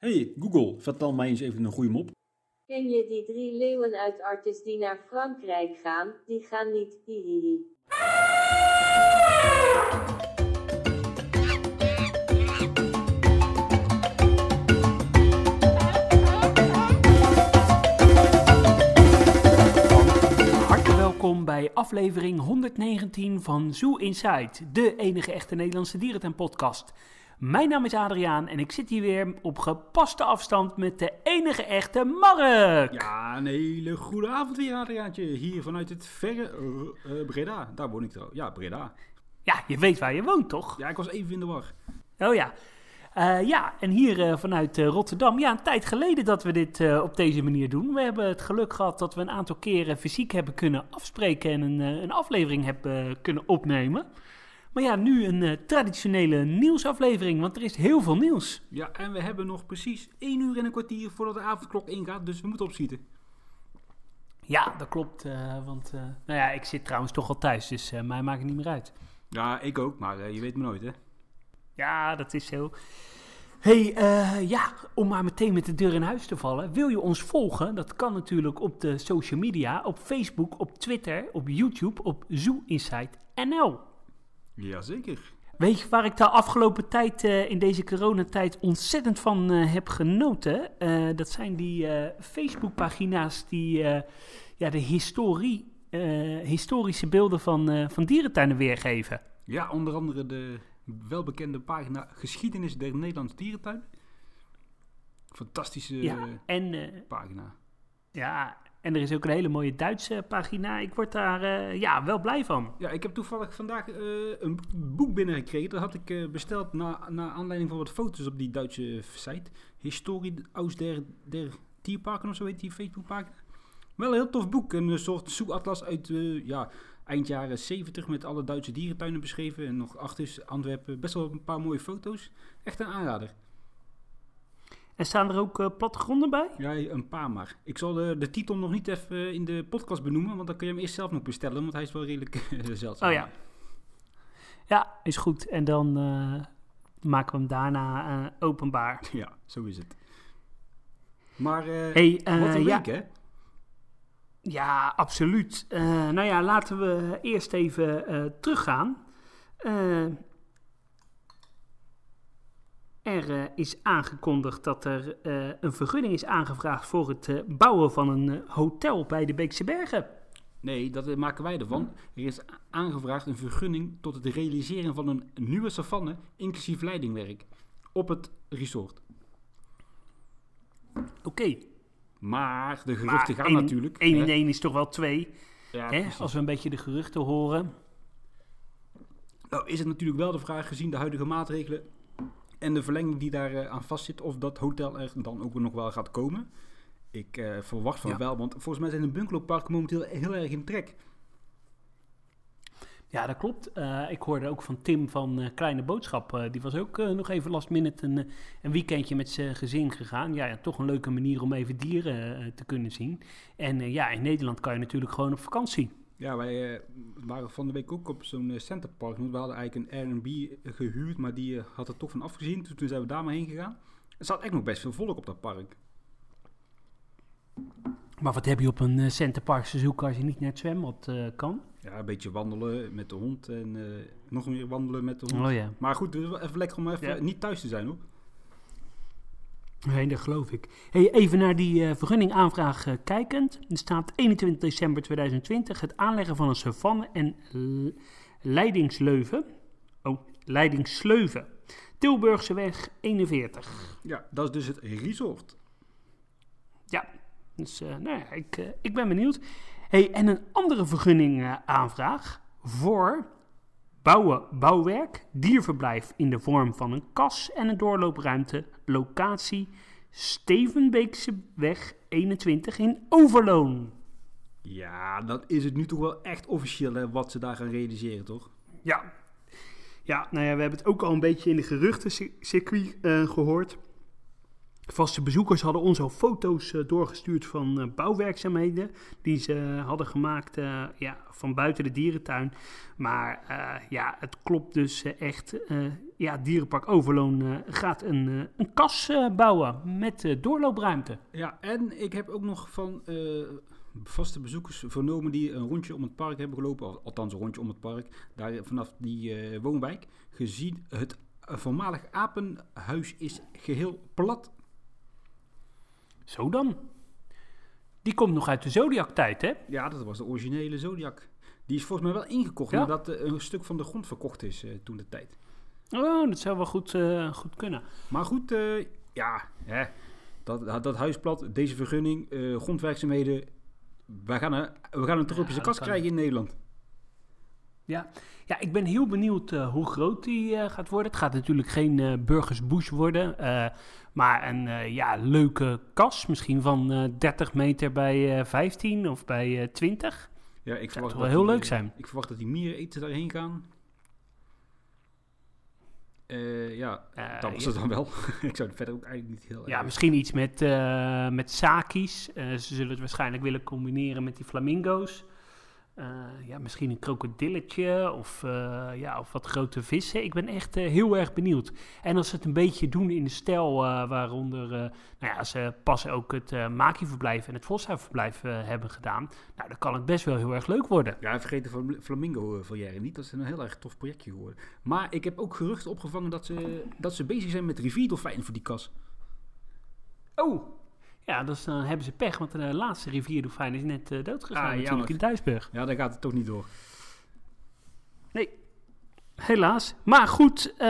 Hey Google, vertel mij eens even een goede mop. Ken je die drie leeuwen uit Artis die naar Frankrijk gaan? Die gaan niet, hihihi. Hartelijk welkom bij aflevering 119 van Zoo Inside, de enige echte Nederlandse dierentuin-podcast. Mijn naam is Adriaan en ik zit hier weer op gepaste afstand met de enige echte Mark. Ja, een hele goede avond weer Adriaantje. Hier vanuit het verre eh, eh, Breda. Daar woon ik trouwens. Ja, Breda. Ja, je weet waar je woont, toch? Ja, ik was even in de war. Oh ja. Eh, ja, en hier vanuit Rotterdam. Ja, een tijd geleden dat we dit op deze manier doen. We hebben het geluk gehad dat we een aantal keren fysiek hebben kunnen afspreken en een, een aflevering hebben kunnen opnemen. Maar ja, nu een eh, traditionele nieuwsaflevering, want er is heel veel nieuws. Ja, en we hebben nog precies één uur en een kwartier voordat de avondklok ingaat. Dus we moeten opschieten. Ja, dat klopt. eh, want eh, nou ja, ik zit trouwens toch al thuis, dus mij maakt het niet meer uit. Ja, ik ook. Maar je weet me nooit, hè. Ja, dat is zo. hey, ja, om maar meteen met de deur in huis te vallen. Wil je ons volgen? Dat kan natuurlijk op de social media, op Facebook, op Twitter, op YouTube, op Zoo Insight NL. Jazeker. Weet je waar ik de afgelopen tijd eh, in deze coronatijd ontzettend van eh, heb genoten? Eh, dat zijn die Facebookpagina's die ja, de historie, historische beelden van, van dierentuinen weergeven. Ja, onder andere de welbekende pagina Geschiedenis der Nederlandse Dierentuin. Fantastische Ja, en pagina. Ja, en er is ook een hele mooie Duitse pagina. Ik word daar eh, ja, wel blij van. Ja, ik heb toevallig vandaag eh, een boek binnengekregen. Dat had ik eh, besteld na, na aanleiding van wat foto's op die Duitse site. Historie aus der, der Tierparken of zo heet die Facebookpagina. Wel een heel tof boek. Een soort zoekatlas uit ja, eind jaren 70 met alle Duitse dierentuinen beschreven. En nog achter Antwerpen best wel een paar mooie foto's. Echt een aanrader. En staan er ook eh, plattegronden bij? Ja, een paar maar. Ik zal de, de titel nog niet even in de podcast benoemen, want dan kun je hem eerst zelf nog bestellen, want hij is wel redelijk eh, zeldzaam. Oh ja. Ja, is goed. En dan eh, maken we hem daarna eh, openbaar. Ja, zo is het. Maar eh, Hey, eh, wat een ja. week, hè? Ja, absoluut. Eh, nou ja, laten we eerst even eh, teruggaan. Er eh, is aangekondigd dat er eh, een vergunning is aangevraagd voor het eh, bouwen van een hotel bij de Beekse Bergen. Nee, dat maken wij ervan. Er is aangevraagd een vergunning tot het realiseren van een nieuwe savanne, inclusief leidingwerk, op het resort. Oké, Maar de geruchten maar gaan één- natuurlijk. 1 hè? in 1 is toch wel 2. Ja, Hè? precies. Als we een beetje de geruchten horen. Nou is het natuurlijk wel de vraag, gezien de huidige maatregelen en de verlenging die daar eh, aan vastzit, of dat hotel er dan ook nog wel gaat komen. Ik eh, verwacht van Ja. wel, want volgens mij zijn de bungalowparken momenteel heel erg in trek. Ja, dat klopt. Eh, ik hoorde ook van Tim van Kleine Boodschap. die was ook nog even last minute een, een weekendje met zijn gezin gegaan. Ja, ja, toch een leuke manier om even dieren te kunnen zien. En ja, in Nederland kan je natuurlijk gewoon op vakantie. Ja, wij eh, waren van de week ook op zo'n uh, centerpark. Want we hadden eigenlijk een Airbnb gehuurd, maar die eh, had er toch van afgezien. Dus toen zijn we daar maar heen gegaan. Er zat echt nog best veel volk op dat park. Maar wat heb je op een centerpark te zoeken als je niet naar het zwembad eh, kan? Ja, een beetje wandelen met de hond en eh, nog meer wandelen met de hond. Oh ja. Maar goed, wel even lekker om even Ja. niet thuis te zijn hoor. Nee, dat geloof ik. Hey, even naar die eh, vergunningaanvraag eh, kijkend. Er staat 21 december 2020 het aanleggen van een savanne en leidingsleuven. Oh, leidingsleuven. Tilburgseweg 41. Ja, dat is dus het resort. Ja, dus eh, nou ja, ik, ik ben benieuwd. Hey, en een andere vergunningaanvraag voor bouwen, bouwwerk, dierverblijf in de vorm van een kas en een doorloopruimte, locatie Stevenbeekse weg 21 in Overloon. Ja, dat is het nu toch wel echt officieel hè, wat ze daar gaan realiseren, toch? Ja. Ja, nou ja, we hebben het ook al een beetje in de geruchtencircuit eh gehoord. Vaste bezoekers hadden ons al foto's eh, doorgestuurd van eh, bouwwerkzaamheden die ze hadden gemaakt eh, ja, van buiten de dierentuin. Maar ja, het klopt dus echt. ja, Dierenpark Overloon gaat een, een kas bouwen met doorloopruimte. Ja, en ik heb ook nog van vaste bezoekers vernomen die een rondje om het park hebben gelopen. Al- Althans, een rondje om het park. Daar vanaf die woonwijk. Gezien het voormalig apenhuis is geheel plat. Zo dan. Die komt nog uit de Zodiac-tijd, hè? Ja, dat was de originele Zodiac. Die is volgens mij wel ingekocht Ja? nadat eh, een stuk van de grond verkocht is eh, toen de tijd. Oh, dat zou wel goed, eh, goed kunnen. Maar goed, ja, hè, dat, dat, dat huis plat, deze vergunning, grondwerkzaamheden. We gaan, we gaan een tropische dat kast kan. krijgen in Nederland. Ja, ja ik ben heel benieuwd hoe groot die gaat worden. Het gaat natuurlijk geen eh Burgers Bush worden, maar een eh, ja, leuke kas. Misschien van eh 30 meter bij eh 15 of bij eh 20. Ja, ik verwacht toch wel dat heel die, leuk eh, zijn. Ik verwacht dat die mieren eten daarheen gaan. Eh, ja, Eh, dat was het dan wel. ik zou het verder ook eigenlijk niet heel Ja, erg- misschien iets met, eh met saki's. Eh, ze zullen het waarschijnlijk willen combineren met die flamingo's. Eh, ja, misschien een krokodilletje of, eh, ja, of wat grote vissen. Ik ben echt eh, heel erg benieuwd. En als ze het een beetje doen in de stijl eh, waaronder eh, nou ja, ze pas ook het uh, Maki-verblijf en het Voshuis-verblijf eh, hebben gedaan. Nou, dan kan het best wel heel erg leuk worden. Ja, vergeet de Flam- Flamingo Volière niet. Dat is een heel erg tof projectje geworden. Maar ik heb ook geruchten opgevangen dat ze, dat ze bezig zijn met rivierdolfijnen voor die kas. Oh! Ja, dus dan hebben ze pech, want de laatste rivierdolfijn is net uh, doodgegaan Ah, natuurlijk in Duisburg. Ja, daar gaat het toch niet door. Nee, helaas. Maar goed, eh,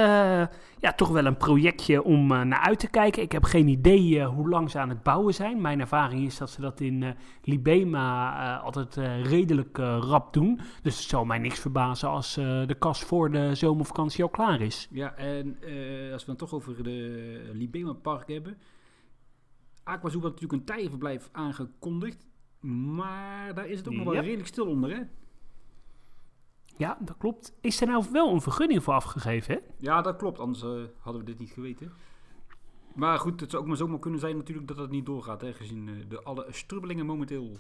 ja, toch wel een projectje om eh, naar uit te kijken. Ik heb geen idee eh, hoe lang ze aan het bouwen zijn. Mijn ervaring is dat ze dat in eh, Libema eh, altijd eh, redelijk eh, rap doen. Dus het zal mij niks verbazen als eh, de kas voor de zomervakantie al klaar is. Ja, en eh, als we dan toch over de Libema Park hebben. Aquazoo had natuurlijk een tijdverblijf aangekondigd. Maar daar is het ook nog wel redelijk stil onder, hè? Ja, dat klopt. Is er nou wel een vergunning voor afgegeven, hè? Ja, dat klopt. Anders eh, hadden we dit niet geweten. Maar goed, het zou ook maar zomaar kunnen zijn natuurlijk dat dat niet doorgaat. Hè, gezien eh, de alle strubbelingen momenteel.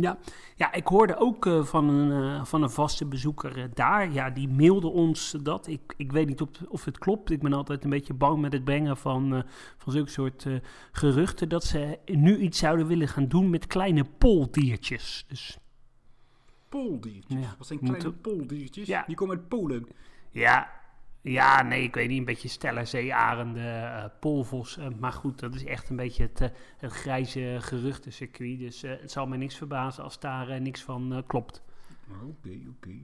Ja, ja ik hoorde ook eh, van, een, eh, van een vaste bezoeker eh, daar. Ja, die mailde ons dat. Ik, ik weet niet of, of het klopt. Ik ben altijd een beetje bang met het brengen van, van zulke soort geruchten. Dat ze nu iets zouden willen gaan doen met kleine pooldiertjes. Dus Pooldiertjes. Ja, Wat zijn moet kleine ook- pooldiertjes? Ja. Die komen uit Polen. ja, ja, nee, ik weet niet. Een beetje stellerzeearenden, eh polvossen. maar goed, dat is echt een beetje het, eh, het grijze geruchtencircuit. Dus eh, het zal me niks verbazen als daar eh, niks van eh, klopt. Oké, oké.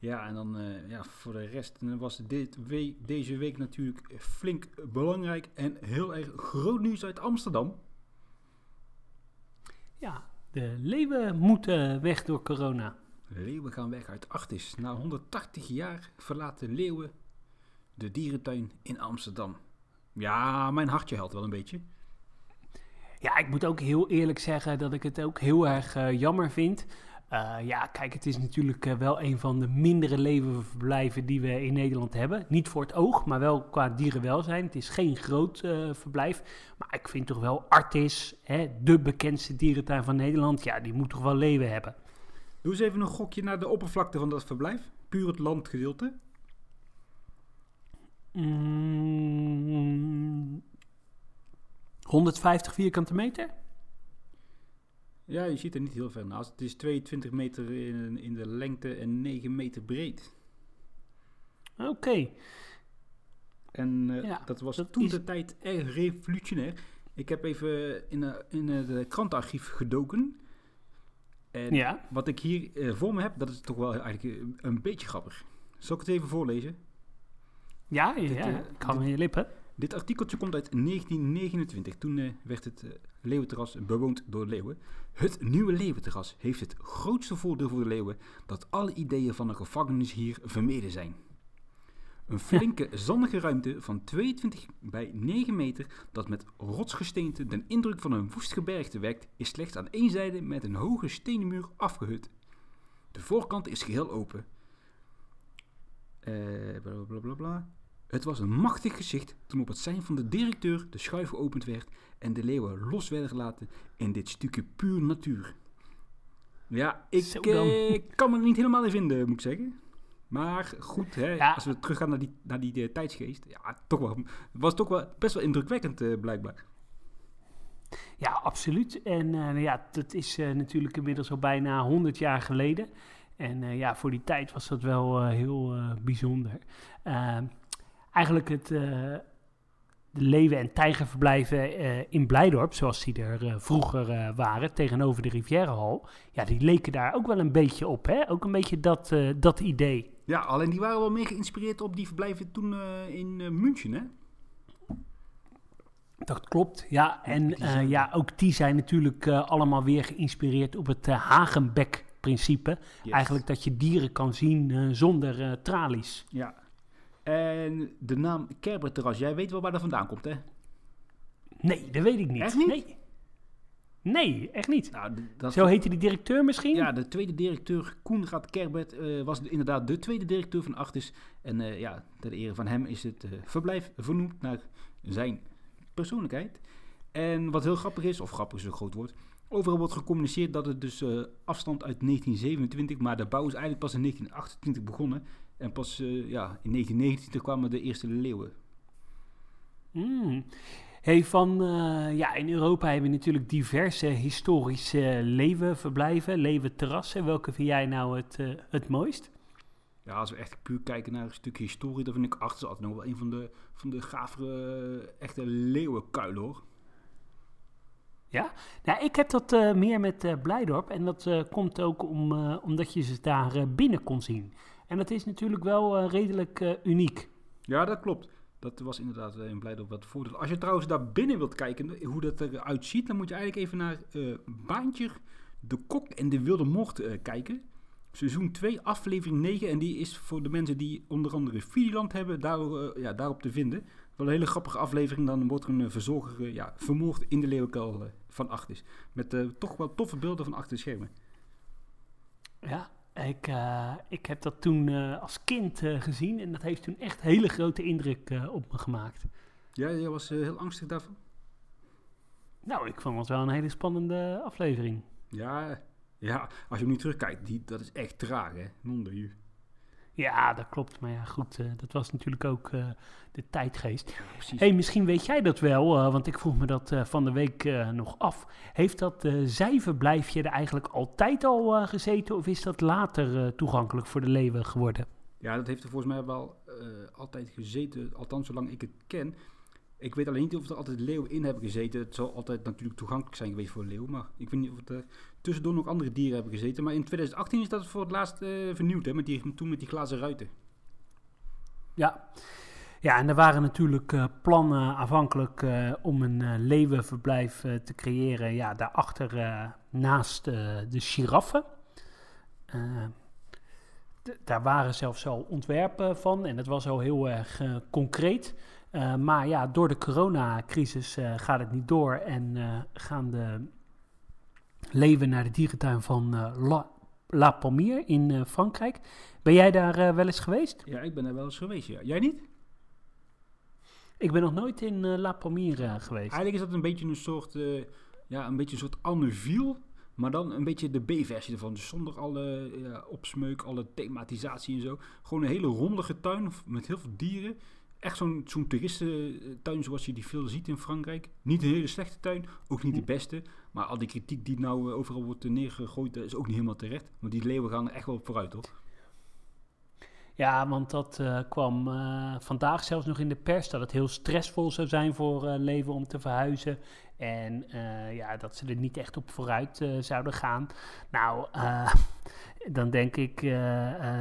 Ja, en dan eh, ja, voor de rest eh, was dit deze week natuurlijk flink belangrijk en heel erg groot nieuws uit Amsterdam. Ja, de leeuwen moeten weg door corona. Leeuwen gaan weg uit Artis. Na 180 jaar verlaten leeuwen de dierentuin in Amsterdam. Ja, mijn hartje helpt wel een beetje. Ja, ik moet ook heel eerlijk zeggen dat ik het ook heel erg eh, jammer vind. Eh, ja, kijk, het is natuurlijk eh, wel een van de mindere levenverblijven die we in Nederland hebben. Niet voor het oog, maar wel qua dierenwelzijn. Het is geen groot verblijf. Maar ik vind toch wel Artis, hè, de bekendste dierentuin van Nederland. Ja, die moet toch wel leeuwen hebben. Doe eens even een gokje naar de oppervlakte van dat verblijf. Puur het landgedeelte. Mm, 150 vierkante meter? Ja, je ziet er niet heel ver naast. Het is 22 meter in, in de lengte en 9 meter breed. Oké. En eh, Ja, dat was dat toen is- de tijd erg revolutionair. Ik heb even in, de, in de krantenarchief gedoken. En Ja. wat ik hier eh, voor me heb, dat is toch wel eigenlijk eh, een beetje grappig. Zal ik het even voorlezen? Ja, ja, Dit, ja. eh, dit- aan je lippen. Dit artikeltje komt uit 1929. Toen werd het leeuwenterras bewoond door leeuwen. Het nieuwe leeuwenterras heeft het grootste voordeel voor de leeuwen dat alle ideeën van een gevangenis hier vermeden zijn. Een flinke zandige ruimte van 22 bij 9 meter dat met rotsgesteente den indruk van een woest gebergte wekt, is slechts aan één zijde met een hoge stenen muur afgehut. De voorkant is geheel open. Eh, bla bla bla bla. Het was een machtig gezicht toen op het zijn van de directeur de schuif geopend werd en de leeuwen los werden gelaten in dit stukje puur natuur. Ja, ik eh, kan me er niet helemaal in vinden, moet ik zeggen. Maar goed, hè, Ja. als we teruggaan naar die, naar die eh, tijdsgeest, ja, toch wel, was toch wel best wel indrukwekkend eh, blijkbaar. Ja, absoluut. En eh, ja, dat is natuurlijk inmiddels al bijna 100 jaar geleden. En ja, voor die tijd was dat wel heel bijzonder. Eh, eigenlijk het, de leeuwen- en tijgerverblijven in Blijdorp, zoals die er vroeger waren, tegenover de Rivierenhal, ja, die leken daar ook wel een beetje op. Hè? Ook een beetje dat, dat idee. Ja, alleen die waren wel meer geïnspireerd op die verblijven toen eh, in eh, München, hè? Dat klopt, ja. En eh, ja, ook die zijn natuurlijk allemaal weer geïnspireerd op het eh, Hagenbeck-principe. Yes. Eigenlijk dat je dieren kan zien zonder tralies. Ja. En de naam Kerberterras, jij weet wel waar dat vandaan komt, hè? Nee, dat weet ik niet. Echt niet? Nee, nee echt niet. Nou, dat Zo heette die directeur misschien? Ja, de tweede directeur, Koenraad Kerbert, eh, was de- inderdaad de tweede directeur van Artis. En eh, ja, ter ere van hem is het eh, verblijf vernoemd naar zijn persoonlijkheid. En wat heel grappig is, of grappig is een groot woord, overal wordt gecommuniceerd dat het dus afstand uit 1927, maar de bouw is eigenlijk pas in 1928 begonnen. En pas ja, in 1929 kwamen de eerste leeuwen. Mm. Hey, van, eh, ja, in Europa hebben we natuurlijk diverse historische leeuwenverblijven, leeuwenterrassen. Welke vind jij nou het, eh, het mooist? Ja, als we echt puur kijken naar een stukje historie, dan vind ik Artis altijd nog wel een van de, van de gavere, eh, echte leeuwenkuilen hoor. Ja, nou, ik heb dat meer met Blijdorp. En dat komt ook om, omdat je ze daar binnen kon zien. En dat is natuurlijk wel redelijk uniek. Ja, dat klopt. Dat was inderdaad eh, in Blijdorp wat voordeel. Als je trouwens daar binnen wilt kijken, hoe dat eruit ziet, dan moet je eigenlijk even naar eh Baantje, De Kok en de Wilde Mocht eh, kijken. Seizoen 2, aflevering 9. En die is voor de mensen die onder andere Videoland hebben, daar, eh, ja, daarop te vinden. Wel een hele grappige aflevering. Dan wordt er een eh, verzorger eh, ja, vermoord in de leeuwenkuil eh, van Achtis. Met eh, toch wel toffe beelden van achter de schermen. Ja, ik, eh, ik heb dat toen eh, als kind eh, gezien. En dat heeft toen echt hele grote indruk op me gemaakt. Ja, jij was heel angstig daarvan? Nou, ik vond het wel een hele spannende aflevering. Ja, ja, als je nu terugkijkt, die, dat is echt traag hè. Non de u. Ja, dat klopt. Maar ja, goed, eh, dat was natuurlijk ook eh, de tijdgeest. Ja, precies. hey, misschien weet jij dat wel, eh, want ik vroeg me dat van de week nog af. Heeft dat zijverblijfje er eigenlijk altijd al gezeten of is dat later toegankelijk voor de leeuwen geworden? Ja, dat heeft er volgens mij wel altijd gezeten, althans zolang ik het ken. Ik weet alleen niet of er altijd leeuwen in hebben gezeten. Het zal altijd natuurlijk toegankelijk zijn geweest voor leeuwen, maar ik weet niet of er tussendoor nog andere dieren hebben gezeten. Maar in 2018 is dat voor het laatst eh, vernieuwd, hè, met die, toen met die glazen ruiten. Ja. Ja, en er waren natuurlijk eh, plannen aanvankelijk eh, om een eh, leeuwenverblijf te creëren. Ja, daarachter naast de giraffen. Daar waren zelfs al ontwerpen van en het was al heel erg concreet. Eh, maar ja, door de coronacrisis eh, gaat het niet door en eh, gaan de leeuwen naar de dierentuin van La, La Palmier in Frankrijk. Ben jij daar wel eens geweest? Ja, ik ben er wel eens geweest, ja. Jij niet? Ik ben nog nooit in La Palmyre eh, geweest. Eigenlijk is dat een beetje een soort, ja, een beetje een soort Anne Viel, maar dan een beetje de B-versie ervan. Dus zonder alle opsmeuk, alle thematisatie en zo. Gewoon een hele rommelige tuin met heel veel dieren. Echt zo'n zo'n toeristentuin zoals je die veel ziet in Frankrijk. Niet een hele slechte tuin, ook niet de beste. Maar al die kritiek die nou eh, overal wordt neergegooid, dat is ook niet helemaal terecht. Want die leeuwen gaan er echt wel op vooruit, toch? Ja, want dat eh, kwam eh, vandaag zelfs nog in de pers dat het heel stressvol zou zijn voor eh leven om te verhuizen. En ja, dat ze er niet echt op vooruit zouden gaan. Nou, dan denk ik,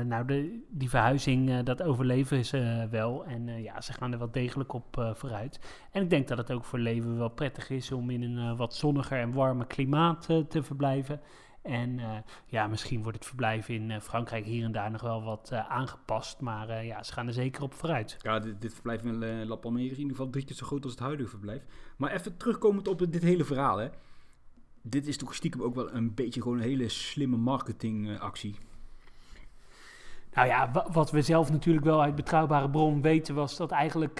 nou, de, die verhuizing, dat overleven ze wel. En ja, ze gaan er wel degelijk op vooruit. En ik denk dat het ook voor leven wel prettig is om in een wat zonniger en warmer klimaat te verblijven. En eh, ja, misschien wordt het verblijf in eh, Frankrijk hier en daar nog wel wat eh, aangepast. Maar ja, ze gaan er zeker op vooruit. Ja, dit, dit verblijf in La Palmera is in ieder geval drie keer zo groot als het huidige verblijf. Maar even terugkomend op dit hele verhaal, hè. Dit is toch stiekem ook wel een beetje gewoon een hele slimme marketingactie. Nou ja, wa- wat we zelf natuurlijk wel uit betrouwbare bron weten was dat eigenlijk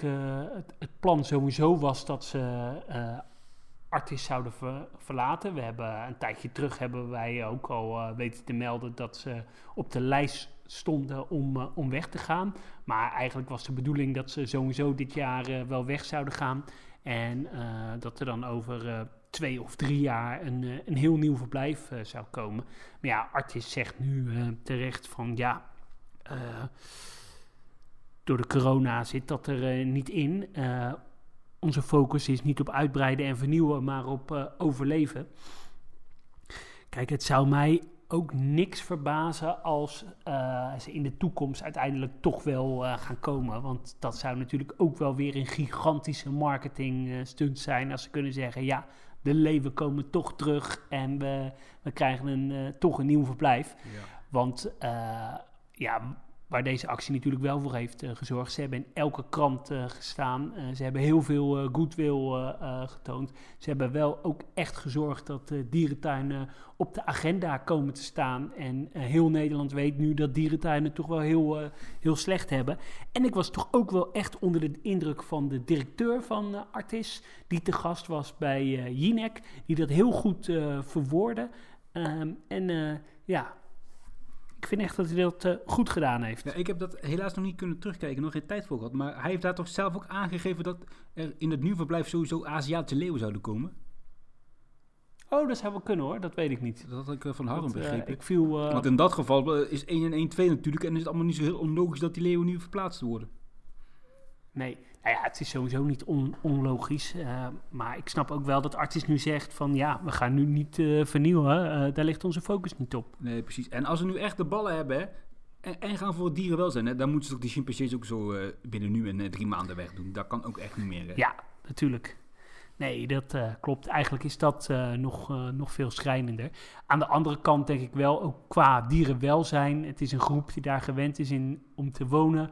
het, het plan sowieso was dat ze eh Artis zouden ver- verlaten. We hebben een tijdje terug hebben wij ook al eh, weten te melden dat ze op de lijst stonden om, eh, om weg te gaan. Maar eigenlijk was de bedoeling dat ze sowieso dit jaar eh, wel weg zouden gaan. En dat er dan over twee of drie jaar een, een heel nieuw verblijf zou komen. Maar ja, Artis zegt nu terecht van ja, door de corona zit dat er niet in. Onze focus is niet op uitbreiden en vernieuwen, maar op eh, overleven. Kijk, het zou mij ook niks verbazen als eh, ze in de toekomst uiteindelijk toch wel eh, gaan komen. Want dat zou natuurlijk ook wel weer een gigantische marketing stunt zijn als ze kunnen zeggen, ja, de leven komen toch terug en we, we krijgen een, toch een nieuw verblijf. Want eh, ja, waar deze actie natuurlijk wel voor heeft eh, gezorgd. Ze hebben in elke krant eh, gestaan. Eh, ze hebben heel veel goodwill getoond. Ze hebben wel ook echt gezorgd dat dierentuinen op de agenda komen te staan. En heel Nederland weet nu dat dierentuinen toch wel heel, heel slecht hebben. En ik was toch ook wel echt onder de indruk van de directeur van Artis. Die te gast was bij Jinek. Die dat heel goed verwoordde. Ehm, en ja, ik vind echt dat hij dat eh, goed gedaan heeft. Ja, ik heb dat helaas nog niet kunnen terugkijken, nog geen tijd voor gehad. Maar hij heeft daar toch zelf ook aangegeven dat er in het nieuwe verblijf sowieso Aziatische leeuwen zouden komen. Oh, dat zou wel kunnen hoor, dat weet ik niet. Dat had ik eh, van Harm eh, begrepen. ik viel... Want in dat geval is 1 en 1 2 natuurlijk. En is het allemaal niet zo heel onlogisch dat die leeuwen nu verplaatst worden. Nee, nou ja, het is sowieso niet on- onlogisch. eh, maar ik snap ook wel dat Artis nu zegt van... ja, we gaan nu niet eh, vernieuwen. eh, daar ligt onze focus niet op. Nee, precies. En als ze nu echt de ballen hebben hè, en, en gaan voor het dierenwelzijn, hè, dan moeten ze ook die chimpansees ook zo binnen nu en drie maanden wegdoen. Dat kan ook echt niet meer. Hè. Ja, natuurlijk. Nee, dat eh, klopt. Eigenlijk is dat eh, nog, eh, nog veel schrijnender. Aan de andere kant denk ik wel, ook qua dierenwelzijn. Het is een groep die daar gewend is in, om te wonen.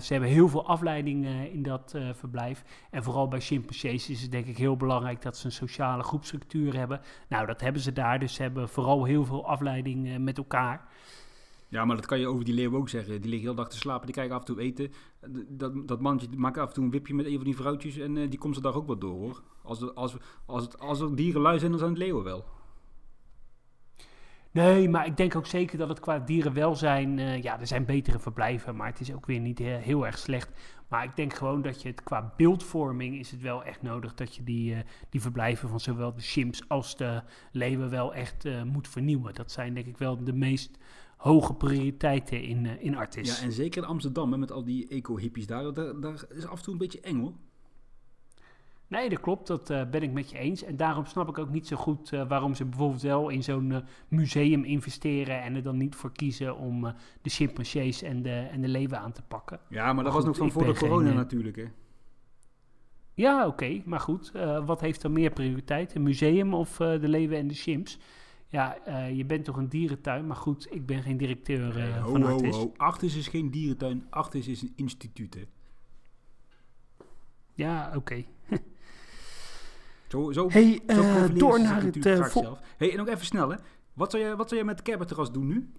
Ze hebben heel veel afleiding eh, in dat verblijf. En vooral bij chimpansees is het denk ik heel belangrijk dat ze een sociale groepstructuur hebben. Nou, dat hebben ze daar. Dus ze hebben vooral heel veel afleiding met elkaar. Ja, maar dat kan je over die leeuwen ook zeggen. Die liggen heel dag te slapen, die krijgen af en toe eten. Dat, dat mannetje maakt af en toe een wipje met een van die vrouwtjes en eh, die komt ze dag ook wel door hoor. Als, er- als, als, als er dieren lui zijn, dan zijn het leeuwen wel. Nee, maar ik denk ook zeker dat het qua dierenwelzijn... eh ja, er zijn betere verblijven, maar het is ook weer niet eh, heel erg slecht. Maar ik denk gewoon dat je het qua beeldvorming is het wel echt nodig... dat je die, eh, die verblijven van zowel de chimps als de leeuwen wel echt moet vernieuwen. Dat zijn denk ik wel de meest hoge prioriteiten in, eh, in Artis. Ja, en zeker in Amsterdam hè, met al die eco-hippies daar, daar, daar is af en toe een beetje eng hoor. Nee, dat klopt. Dat eh, ben ik met je eens. En daarom snap ik ook niet zo goed eh, waarom ze bijvoorbeeld wel in zo'n museum investeren en er dan niet voor kiezen om de chimpansees en de, en de leeuwen aan te pakken. Ja, maar dat Goed, was nog van voor de geen, corona natuurlijk hè. Ja, oké, maar goed. wat heeft dan meer prioriteit? Een museum of de leeuwen en de chimps? Ja, eh, je bent toch een dierentuin, maar goed, ik ben geen directeur eh, ho, van ho, Artis. ho. Artis is geen dierentuin, Artis is een instituut hè. Ja, oké. Zo, zo, Hey, zo eh, door naar het zelf. hey, en nog even snel hè. Wat zou jij, wat zou jij met de doen nu?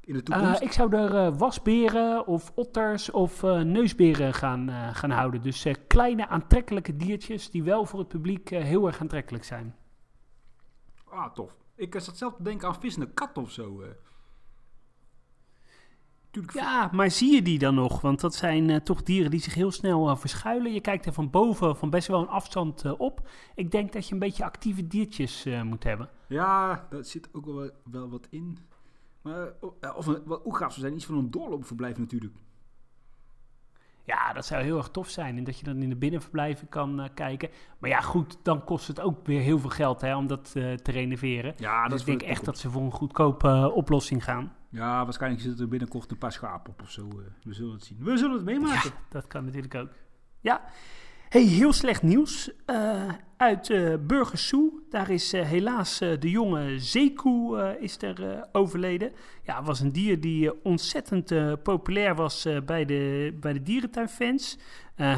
In de toekomst? Ik zou er wasberen of otters of neusberen gaan, gaan houden. Dus kleine aantrekkelijke diertjes die wel voor het publiek heel erg aantrekkelijk zijn. Ah, tof. Ik eh, zat zelf te denken aan vissende kat of zo. eh. Ja, maar zie je die dan nog? Want dat zijn eh, toch dieren die zich heel snel verschuilen. Je kijkt er van boven van best wel een afstand op. Ik denk dat je een beetje actieve diertjes moet hebben. Ja, daar zit ook wel, wel wat in. Maar eh, of, een- wat ook gaaf zou zijn, iets van een doorloopverblijf natuurlijk. Ja, dat zou heel erg tof zijn. En dat je dan in de binnenverblijven kan eh, kijken. Maar ja, goed, dan kost het ook weer heel veel geld hè, om dat eh, te renoveren. Ja, dus ik denk echt dat ze voor een goedkope eh, oplossing gaan. Ja, waarschijnlijk zitten er binnenkort een paar schapen op of zo. we zullen het zien. We zullen het meemaken. Dat kan natuurlijk ook. Ja. Hey, heel slecht nieuws eh, uit eh Burgersoe. Daar is eh, helaas de jonge zeekoe is er overleden. Ja, was een dier die ontzettend populair was bij, de, bij de dierentuinfans.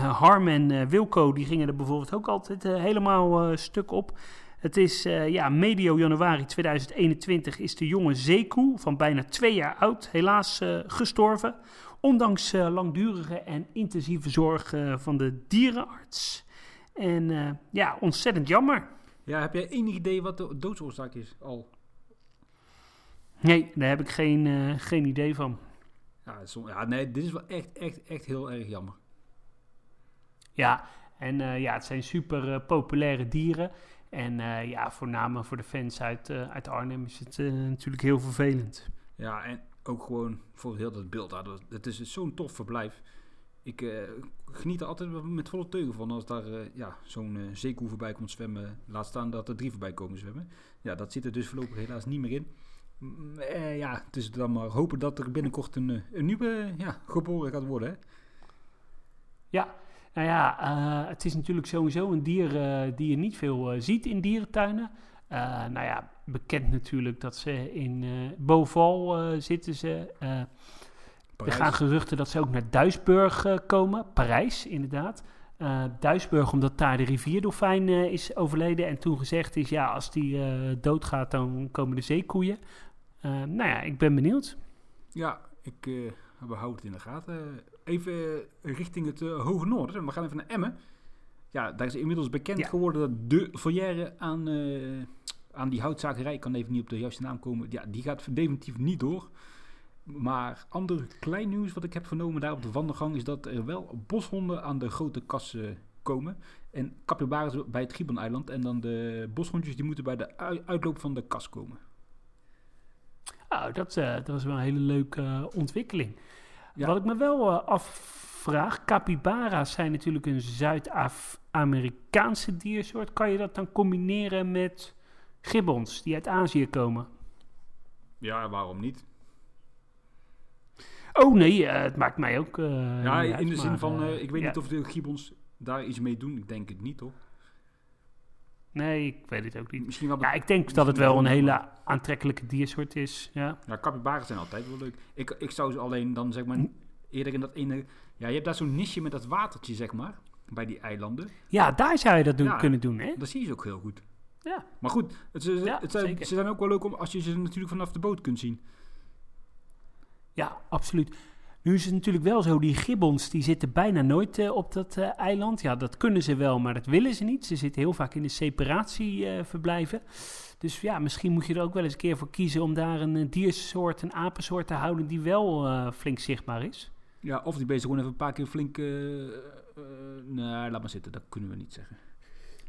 Harm en Wilco die gingen er bijvoorbeeld ook altijd helemaal stuk op. Het is ja, medio januari 2021 is de jonge zeekoe van bijna twee jaar oud helaas gestorven. Ondanks eh, langdurige en intensieve zorg eh, van de dierenarts. En eh, ja, ontzettend jammer. Ja, heb jij enig idee wat de doodsoorzaak is al? Nee, daar heb ik geen, geen idee van. Ja, som- ja, nee, dit is wel echt, echt, echt heel erg jammer. Ja, en ja, het zijn super populaire dieren. En eh, ja, voornamelijk voor de fans uit, uit Arnhem is het natuurlijk heel vervelend. Ja, en ook gewoon voor heel dat beeld. Het is zo'n tof verblijf. Ik eh, geniet er altijd met volle teugen van als daar eh, ja, zo'n eh, zeekoe voorbij komt zwemmen. Laat staan dat er drie voorbij komen zwemmen. Ja, dat zit er dus voorlopig helaas niet meer in. Mm, ja, het is dan maar hopen dat er binnenkort een, een nieuwe ja, geboren gaat worden. Ja, nou ja, het is natuurlijk sowieso een dier die je niet veel ziet in dierentuinen. Eh, nou ja, bekend natuurlijk dat ze in eh Beauval eh, zitten ze. Er gaan geruchten dat ze ook naar Duisburg komen. Parijs, inderdaad. Duisburg, omdat daar de rivierdolfijn eh, is overleden. En toen gezegd is, ja, als die doodgaat, dan komen de zeekoeien. Nou ja, ik ben benieuwd. Ja, ik we houden het in de gaten. Even richting het hoge noorden. We gaan even naar Emmen. Ja, daar is inmiddels bekend Ja. geworden dat de foyer aan, eh, aan die houtzakerij, ik kan even niet op de juiste naam komen, ja, die gaat definitief niet door. Maar ander klein nieuws wat ik heb vernomen daar op de wandelgang is dat er wel boshonden aan de grote kas eh, komen. En capybaras bij het Gibbon-eiland. En dan de boshondjes die moeten bij de ui- uitloop van de kas komen. Nou, dat, eh, dat was wel een hele leuke eh, ontwikkeling. Ja. Wat ik me wel eh, afvraag, capybara's zijn natuurlijk een Zuid-Amerikaanse diersoort. Kan je dat dan combineren met gibbons die uit Azië komen? Ja, waarom niet? Oh nee, eh, het maakt mij ook. eh, Ja, in uit, de zin maar, van, eh, ik weet ja. niet of de gibbons daar iets mee doen. Ik denk het niet, toch? Nee, ik weet het ook niet. Misschien wel... Ja, ik denk dat het wel een hele aantrekkelijke diersoort is. Ja, Ja, zijn altijd wel leuk. Ik, ik zou ze alleen dan, zeg maar, eerder in dat ene... Ja, je hebt daar zo'n nisje met dat watertje, zeg maar. Bij die eilanden. ja daar zou je dat doen, Ja. kunnen doen, hè? Dat zie je ze ook heel goed. Ja. Maar goed, het, Ja, het ze zijn ook wel leuk om, als je ze natuurlijk vanaf de boot kunt zien. Ja, absoluut. Nu is het natuurlijk wel zo, die gibbons die zitten bijna nooit eh, op dat eh, eiland. Ja, dat kunnen ze wel, maar dat willen ze niet. Ze zitten heel vaak in de separatieverblijven. dus ja, misschien moet je er ook wel eens een keer voor kiezen om daar een eh, diersoort, een apensoort te houden die wel eh, flink zichtbaar is. Ja, of die bezig gewoon even een paar keer flink... eh, eh, nee, laat maar zitten. Dat kunnen we niet zeggen.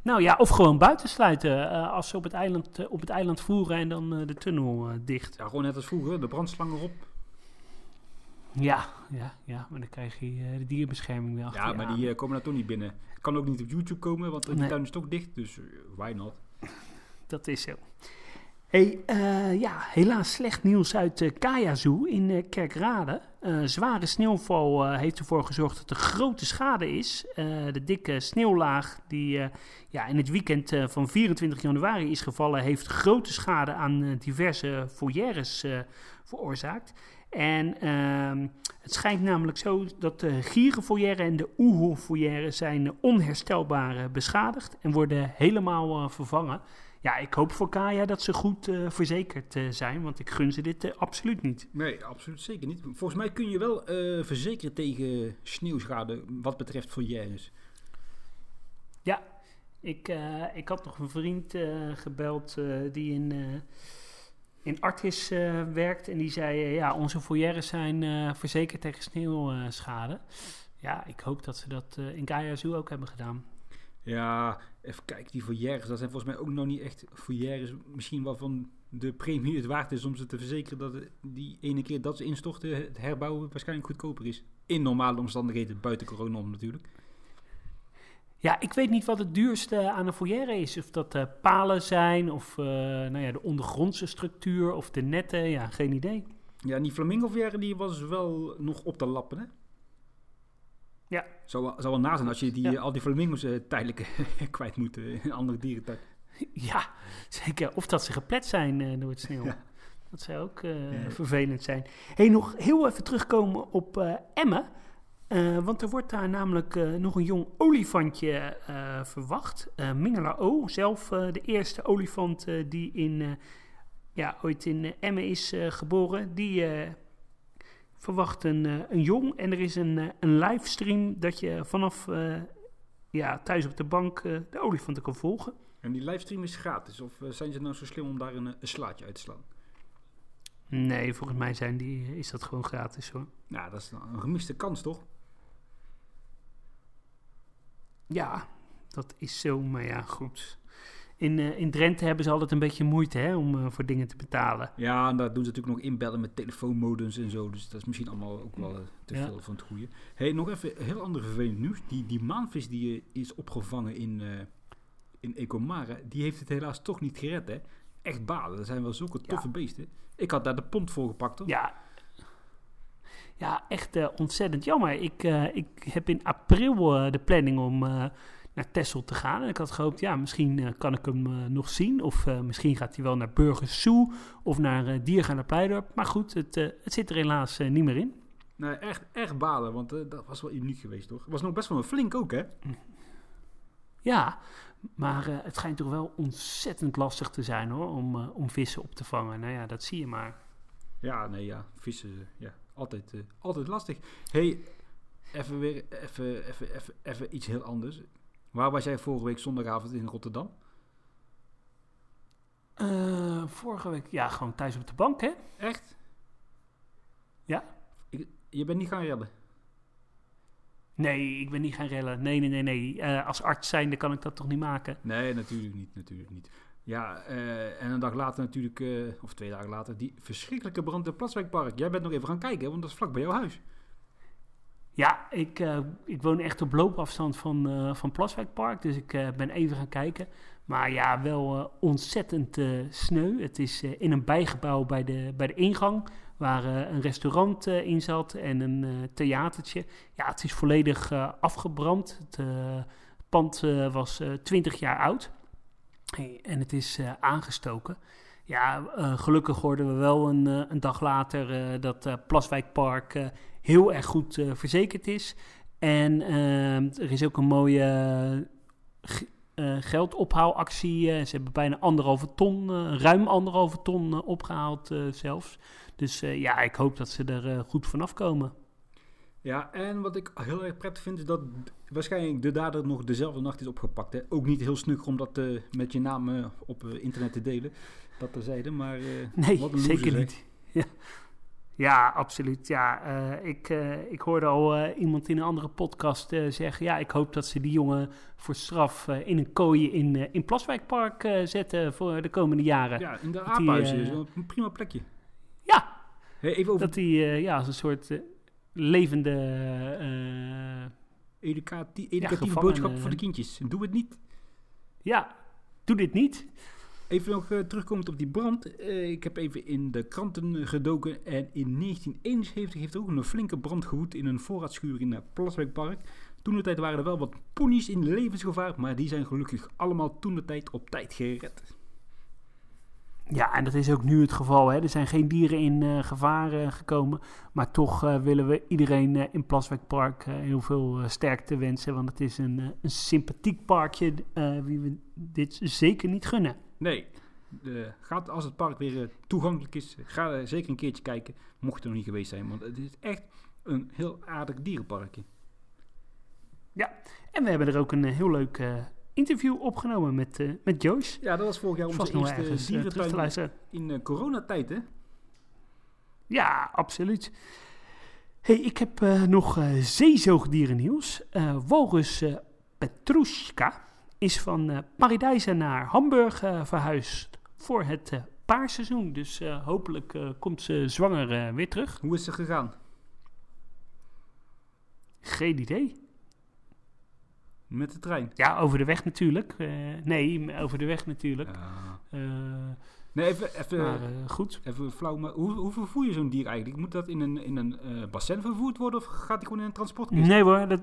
Nou ja, of gewoon buitensluiten eh, als ze op het eiland, op het eiland voeren en dan eh, de tunnel dicht. Ja, gewoon net als vroeger. De brandslang erop. Ja, ja, ja, maar dan krijg je eh, de dierenbescherming weer achter Ja, maar aan. die komen daar toch niet binnen. Kan ook niet op YouTube komen, want die Nee. tuin is toch dicht. Dus why not? Dat is zo. Hey, eh, ja, helaas slecht nieuws uit uh, Kaya Zoo in eh, Kerkrade. Zware sneeuwval heeft ervoor gezorgd dat er grote schade is. De dikke sneeuwlaag die ja, in het weekend van 24 januari is gevallen... heeft grote schade aan diverse foyeres veroorzaakt. En ehm, het schijnt namelijk zo dat de gierenfoyer en de oehoe zijn onherstelbaar beschadigd... en worden helemaal vervangen... Ja, ik hoop voor Kaya dat ze goed eh, verzekerd eh, zijn, want ik gun ze dit eh, absoluut niet. Nee, absoluut zeker niet. Volgens mij kun je wel verzekeren tegen sneeuwschade wat betreft foyers. Ja, ik, ik had nog een vriend gebeld die in, in Artis werkt en die zei, ja, onze foyeres zijn verzekerd tegen sneeuwschade. ja, ik hoop dat ze dat in Kaya Zoo ook hebben gedaan. Ja, even kijken, die foyers, dat zijn volgens mij ook nog niet echt foyers. Misschien wel van de premie het waard is om ze te verzekeren dat die ene keer dat ze instorten, het herbouwen waarschijnlijk goedkoper is. In normale omstandigheden, buiten corona om natuurlijk. Ja, ik weet niet wat het duurste aan een foyer is. Of dat eh, palen zijn, of eh, nou ja, de ondergrondse structuur, of de netten. Ja, geen idee. Ja, die flamingo die was wel nog op te lappen, hè? Ja. Zou, wel- zou wel na zijn als je die, Ja. eh, al die flamingo's eh, tijdelijk kwijt moet eh, in een andere dierentuin. Ja, zeker. Of dat ze geplet zijn eh, door het sneeuw. Ja. Dat zou ook eh, vervelend zijn. hey, nog heel even terugkomen op eh Emmen. Eh, want er wordt daar namelijk eh, nog een jong olifantje eh, verwacht. Eh Mingela O, zelf eh, de eerste olifant eh, die in, eh, ja, ooit in eh, Emmen is eh, geboren. Die eh, verwacht een, eh, een jong. En er is een, eh, een livestream dat je vanaf eh, ja, thuis op de bank de olifanten kan volgen. En die livestream is gratis. Of zijn ze nou zo slim om daar een, een slaatje uit te slaan? Nee, volgens mij zijn die, is dat gewoon gratis hoor. Nou, dat is een gemiste kans, toch? Ja, dat is zo, maar ja, goed. In, eh, in Drenthe hebben ze altijd een beetje moeite hè, om eh, voor dingen te betalen. Ja, en daar doen ze natuurlijk nog inbellen met telefoonmodems en zo. Dus dat is misschien allemaal ook wel eh, te Ja. veel van het goede. hey, nog even heel ander vervelend nieuws. Die, die maanvis die is opgevangen in, in Ecomare, die heeft het helaas toch niet gered, hè? Echt balen. Dat zijn wel zulke toffe beesten. Ik had daar de pond voor gepakt, hoor. Ja, ja echt ontzettend jammer. Ik, ik heb in april de planning om naar Texel te gaan. En ik had gehoopt, ja, misschien eh, kan ik hem eh, nog zien. Of eh, misschien gaat hij wel naar Burgers Zoo of naar Diergaarde Pleidorp. Maar goed, het, het zit er helaas niet meer in. Nee, echt, echt balen, want dat was wel uniek geweest, toch? Het was nog best wel een flink ook, hè? Ja, maar het schijnt toch wel ontzettend lastig te zijn hoor, om, om vissen op te vangen. Nou ja, dat zie je maar. Ja, nee, ja. Vissen, ja. Altijd, altijd lastig. hey, even weer, even, even, even, even iets heel anders. Waar was jij vorige week zondagavond in Rotterdam? Eh, vorige week, ja, gewoon thuis op de bank hè. Echt? Ja. Ik, je bent niet gaan redden? Nee, ik ben niet gaan rellen. Nee, nee, nee, nee. Eh, als arts zijnde kan ik dat toch niet maken? Nee, natuurlijk niet, natuurlijk niet. Ja, eh, en een dag later natuurlijk, of twee dagen later, die verschrikkelijke brand in Plaswijkpark. Jij bent nog even gaan kijken, want dat is vlak bij jouw huis. Ja, ik, eh, ik woon echt op loopafstand van, eh, van Plaswijkpark, dus ik eh, ben even gaan kijken. Maar ja, wel ontzettend sneu. Het is in een bijgebouw bij de, bij de ingang, waar een restaurant in zat en een theatertje. Ja, het is volledig afgebrand. Het pand was eh 20 jaar oud en het is aangestoken. Ja, gelukkig hoorden we wel een, een dag later dat Plaswijkpark heel erg goed eh, verzekerd is. En eh, er is ook een mooie eh, geldophaalactie. Ze hebben bijna anderhalve ton, ruim anderhalve ton eh, opgehaald eh, zelfs. Dus ja, ik hoop dat ze er goed vanaf komen. Ja, en wat ik heel erg prettig vind, is dat waarschijnlijk de dader nog dezelfde nacht is opgepakt. Hè? Ook niet heel snugger om dat met je naam op internet te delen, dat terzijde. Maar Nee, wat een loser, zeker niet. Ja. Ja, absoluut. Ja, eh, ik, eh, ik hoorde al eh, iemand in een andere podcast zeggen... ja, ik hoop dat ze die jongen voor straf in een kooi in, in Plaswijkpark zetten... voor de komende jaren. Ja, in de aaphuizen is wel een prima plekje. ja Hey, even over dat die eh, ja, als een soort levende... educati- educatieve boodschap voor de kindjes. Doe het niet. ja, doe dit niet. Even nog eh, terugkomend op die brand. Eh, ik heb even in de kranten eh, gedoken. En in 1971 heeft er ook een flinke brand gewoed in een voorraadschuur in het Plaswijkpark. Toen de tijd waren er wel wat ponies in levensgevaar. Maar die zijn gelukkig allemaal toen de tijd op tijd gered. Ja, en dat is ook nu het geval. Hè. Er zijn geen dieren in eh, gevaar eh, gekomen. Maar toch eh, willen we iedereen eh, in Plaswijkpark eh, heel veel eh, sterkte wensen. Want het is een, eh, een sympathiek parkje eh, wie we dit zeker niet gunnen. Nee, eh, gaat als het park weer eh, toegankelijk is, ga er zeker een keertje kijken. Mocht je er nog niet geweest zijn. Want het is echt een heel aardig dierenparkje. En we hebben er ook een eh, heel leuk eh, interview opgenomen met, eh, met Joyce. Ja, dat was vorig jaar Vast onze wel eerste eh, te dierentuin luisteren. in eh, coronatijd, hè? Ja, absoluut. hey, ik heb eh, nog eh zeezoogdierennieuws. Eh walrus eh, Petrushka is van Paradijzen naar Hamburg eh, verhuisd voor het eh, paarseizoen. Dus hopelijk komt ze zwanger weer terug. Hoe is het gegaan? Geen idee. Met de trein? Ja, over de weg natuurlijk. Nee, over de weg natuurlijk. Ja. Eh, Nee, even, even, maar goed. even flauw. Maar hoe, hoe vervoer je zo'n dier eigenlijk? Moet dat in een, in een bassin vervoerd worden of gaat hij gewoon in een transportkist? Nee hoor, dat,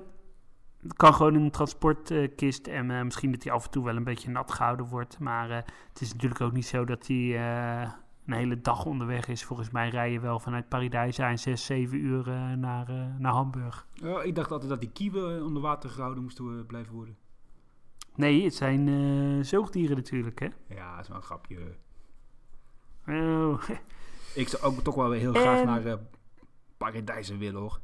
dat kan gewoon in een transportkist. en eh, misschien dat hij af en toe wel een beetje nat gehouden wordt. Maar eh, het is natuurlijk ook niet zo dat hij eh, een hele dag onderweg is. Volgens mij rij je wel vanuit Paradijsa in 6, 7 uur naar, naar Hamburg. Ja, ik dacht altijd dat die kieven onder water gehouden moesten blijven worden. Nee, het zijn zoogdieren natuurlijk, hè? Ja, dat is wel een grapje. Oh, Ik zou ook toch wel weer heel graag naar Paradijzen willen hoor.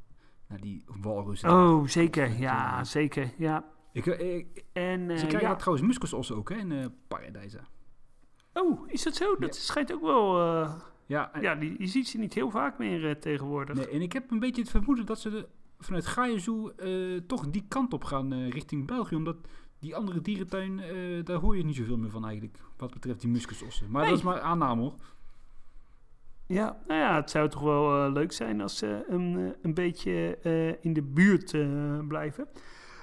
Naar die walrussen. oh zeker. Ja, Ja. zeker. Ja. Ik, ik, En, eh, ze krijgen ja. trouwens muskusossen ook hè, in uh, Paradijzen. Oh, is dat zo? Dat schijnt ook wel... eh, Ja, ja, die, je ziet ze niet heel vaak meer eh, tegenwoordig. nee, en ik heb een beetje het vermoeden dat ze de, vanuit Gaaienzoe eh toch die kant op gaan eh, richting België. Omdat die andere dierentuin, eh, daar hoor je niet zoveel meer van eigenlijk. Wat betreft die muskusossen. Maar Nee. dat is maar aanname hoor. Ja, nou ja, het zou toch wel eh, leuk zijn als ze een, eh, een beetje eh, in de buurt blijven.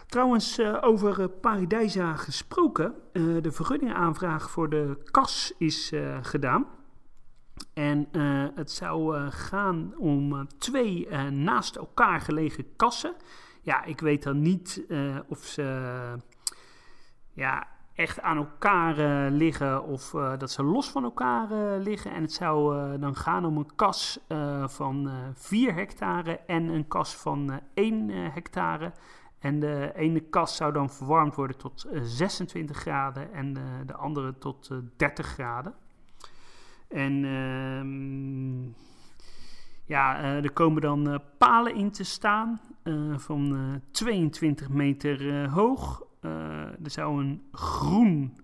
Trouwens, over Paradijsa gesproken. de vergunningaanvraag voor de kas is gedaan. En het zou gaan om twee naast elkaar gelegen kassen. Ja, ik weet dan niet of ze ja, echt aan elkaar eh, liggen of eh, dat ze los van elkaar eh, liggen. En het zou dan gaan om een kas van eh 4 hectare en een kas van eh 1 eh, hectare. En de ene kas zou dan verwarmd worden tot eh, 26 graden en de, de andere tot eh 30 graden. En ehm, ja, er komen dan palen in te staan van eh 22 meter hoog. Eh, er zou een groen,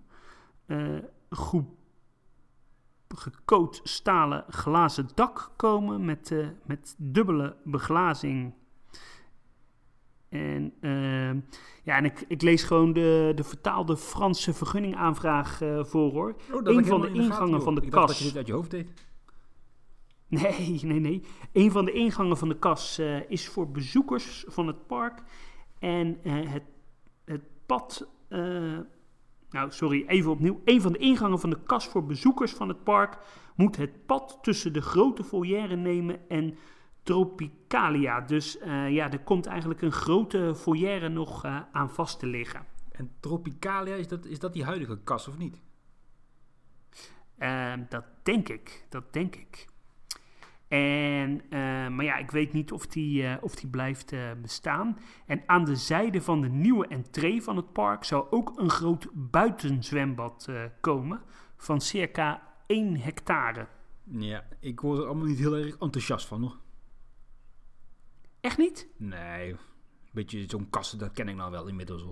eh goed gecoat stalen glazen dak komen met, eh, met dubbele beglazing. En, ja, en ik, ik lees gewoon de, de vertaalde Franse vergunningaanvraag eh, voor hoor. Oh, ik van de gaten, ingangen van de ik dacht dat kas. je dit uit je hoofd deed. Nee, nee, nee. Een van de ingangen van de kas is voor bezoekers van het park. En het pad. eh, nou, sorry, even opnieuw. Een van de ingangen van de kas voor bezoekers van het park moet het pad tussen de grote foyer nemen en Tropicalia. Dus eh, ja, er komt eigenlijk een grote foyer nog eh, aan vast te liggen. En Tropicalia, is dat, is dat die huidige kas of niet? Eh, dat denk ik, dat denk ik. En, eh, maar ja, ik weet niet of die, eh, of die blijft eh, bestaan. En aan de zijde van de nieuwe entree van het park zou ook een groot buitenzwembad komen van circa 1 hectare. Ja, ik word er allemaal niet heel erg enthousiast van hoor. Echt niet? Nee, een beetje zo'n kassen, dat ken ik nou wel inmiddels.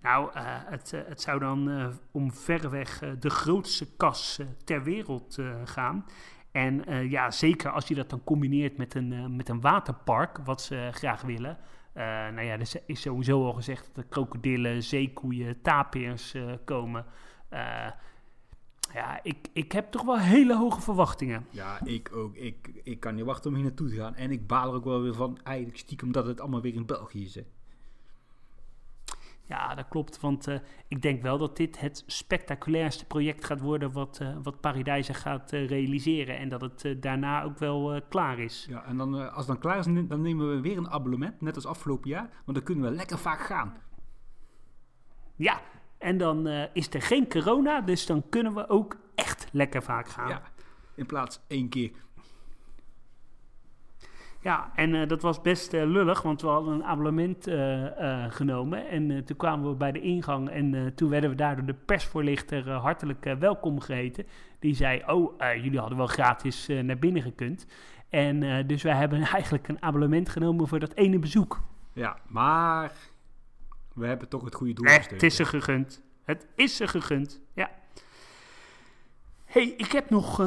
Nou, het, het zou dan eh, om verreweg de grootste kas ter wereld gaan. En eh, ja, zeker als je dat dan combineert met een, eh, met een waterpark, wat ze graag willen. Eh, nou ja, er is sowieso al gezegd dat er krokodillen, zeekoeien, tapirs eh, komen. Eh, ja, ik, ik heb toch wel hele hoge verwachtingen. Ja, ik ook. Ik, ik kan niet wachten om hier naartoe te gaan. En ik baal er ook wel weer van, eigenlijk stiekem, dat het allemaal weer in België is. Ja, dat klopt. Want eh, ik denk wel dat dit het spectaculairste project gaat worden wat, eh wat Paradijsa gaat eh, realiseren. En dat het daarna ook wel klaar is. Ja, en dan, als het dan klaar is, dan nemen we weer een abonnement, net als afgelopen jaar. Want dan kunnen we lekker vaak gaan. Ja, en dan is er geen corona, dus dan kunnen we ook echt lekker vaak gaan. Ja, in plaats één keer. Ja, en eh, dat was best eh, lullig, want we hadden een abonnement eh, genomen. En toen kwamen we bij de ingang en toen werden we daar door de persvoorlichter hartelijk welkom geheten. Die zei, oh, jullie hadden wel gratis naar binnen gekund. En dus wij hebben eigenlijk een abonnement genomen voor dat ene bezoek. Ja, maar we hebben toch het goede doel gesteund. het is ze gegund. Het is ze gegund, ja. hey, ik heb nog,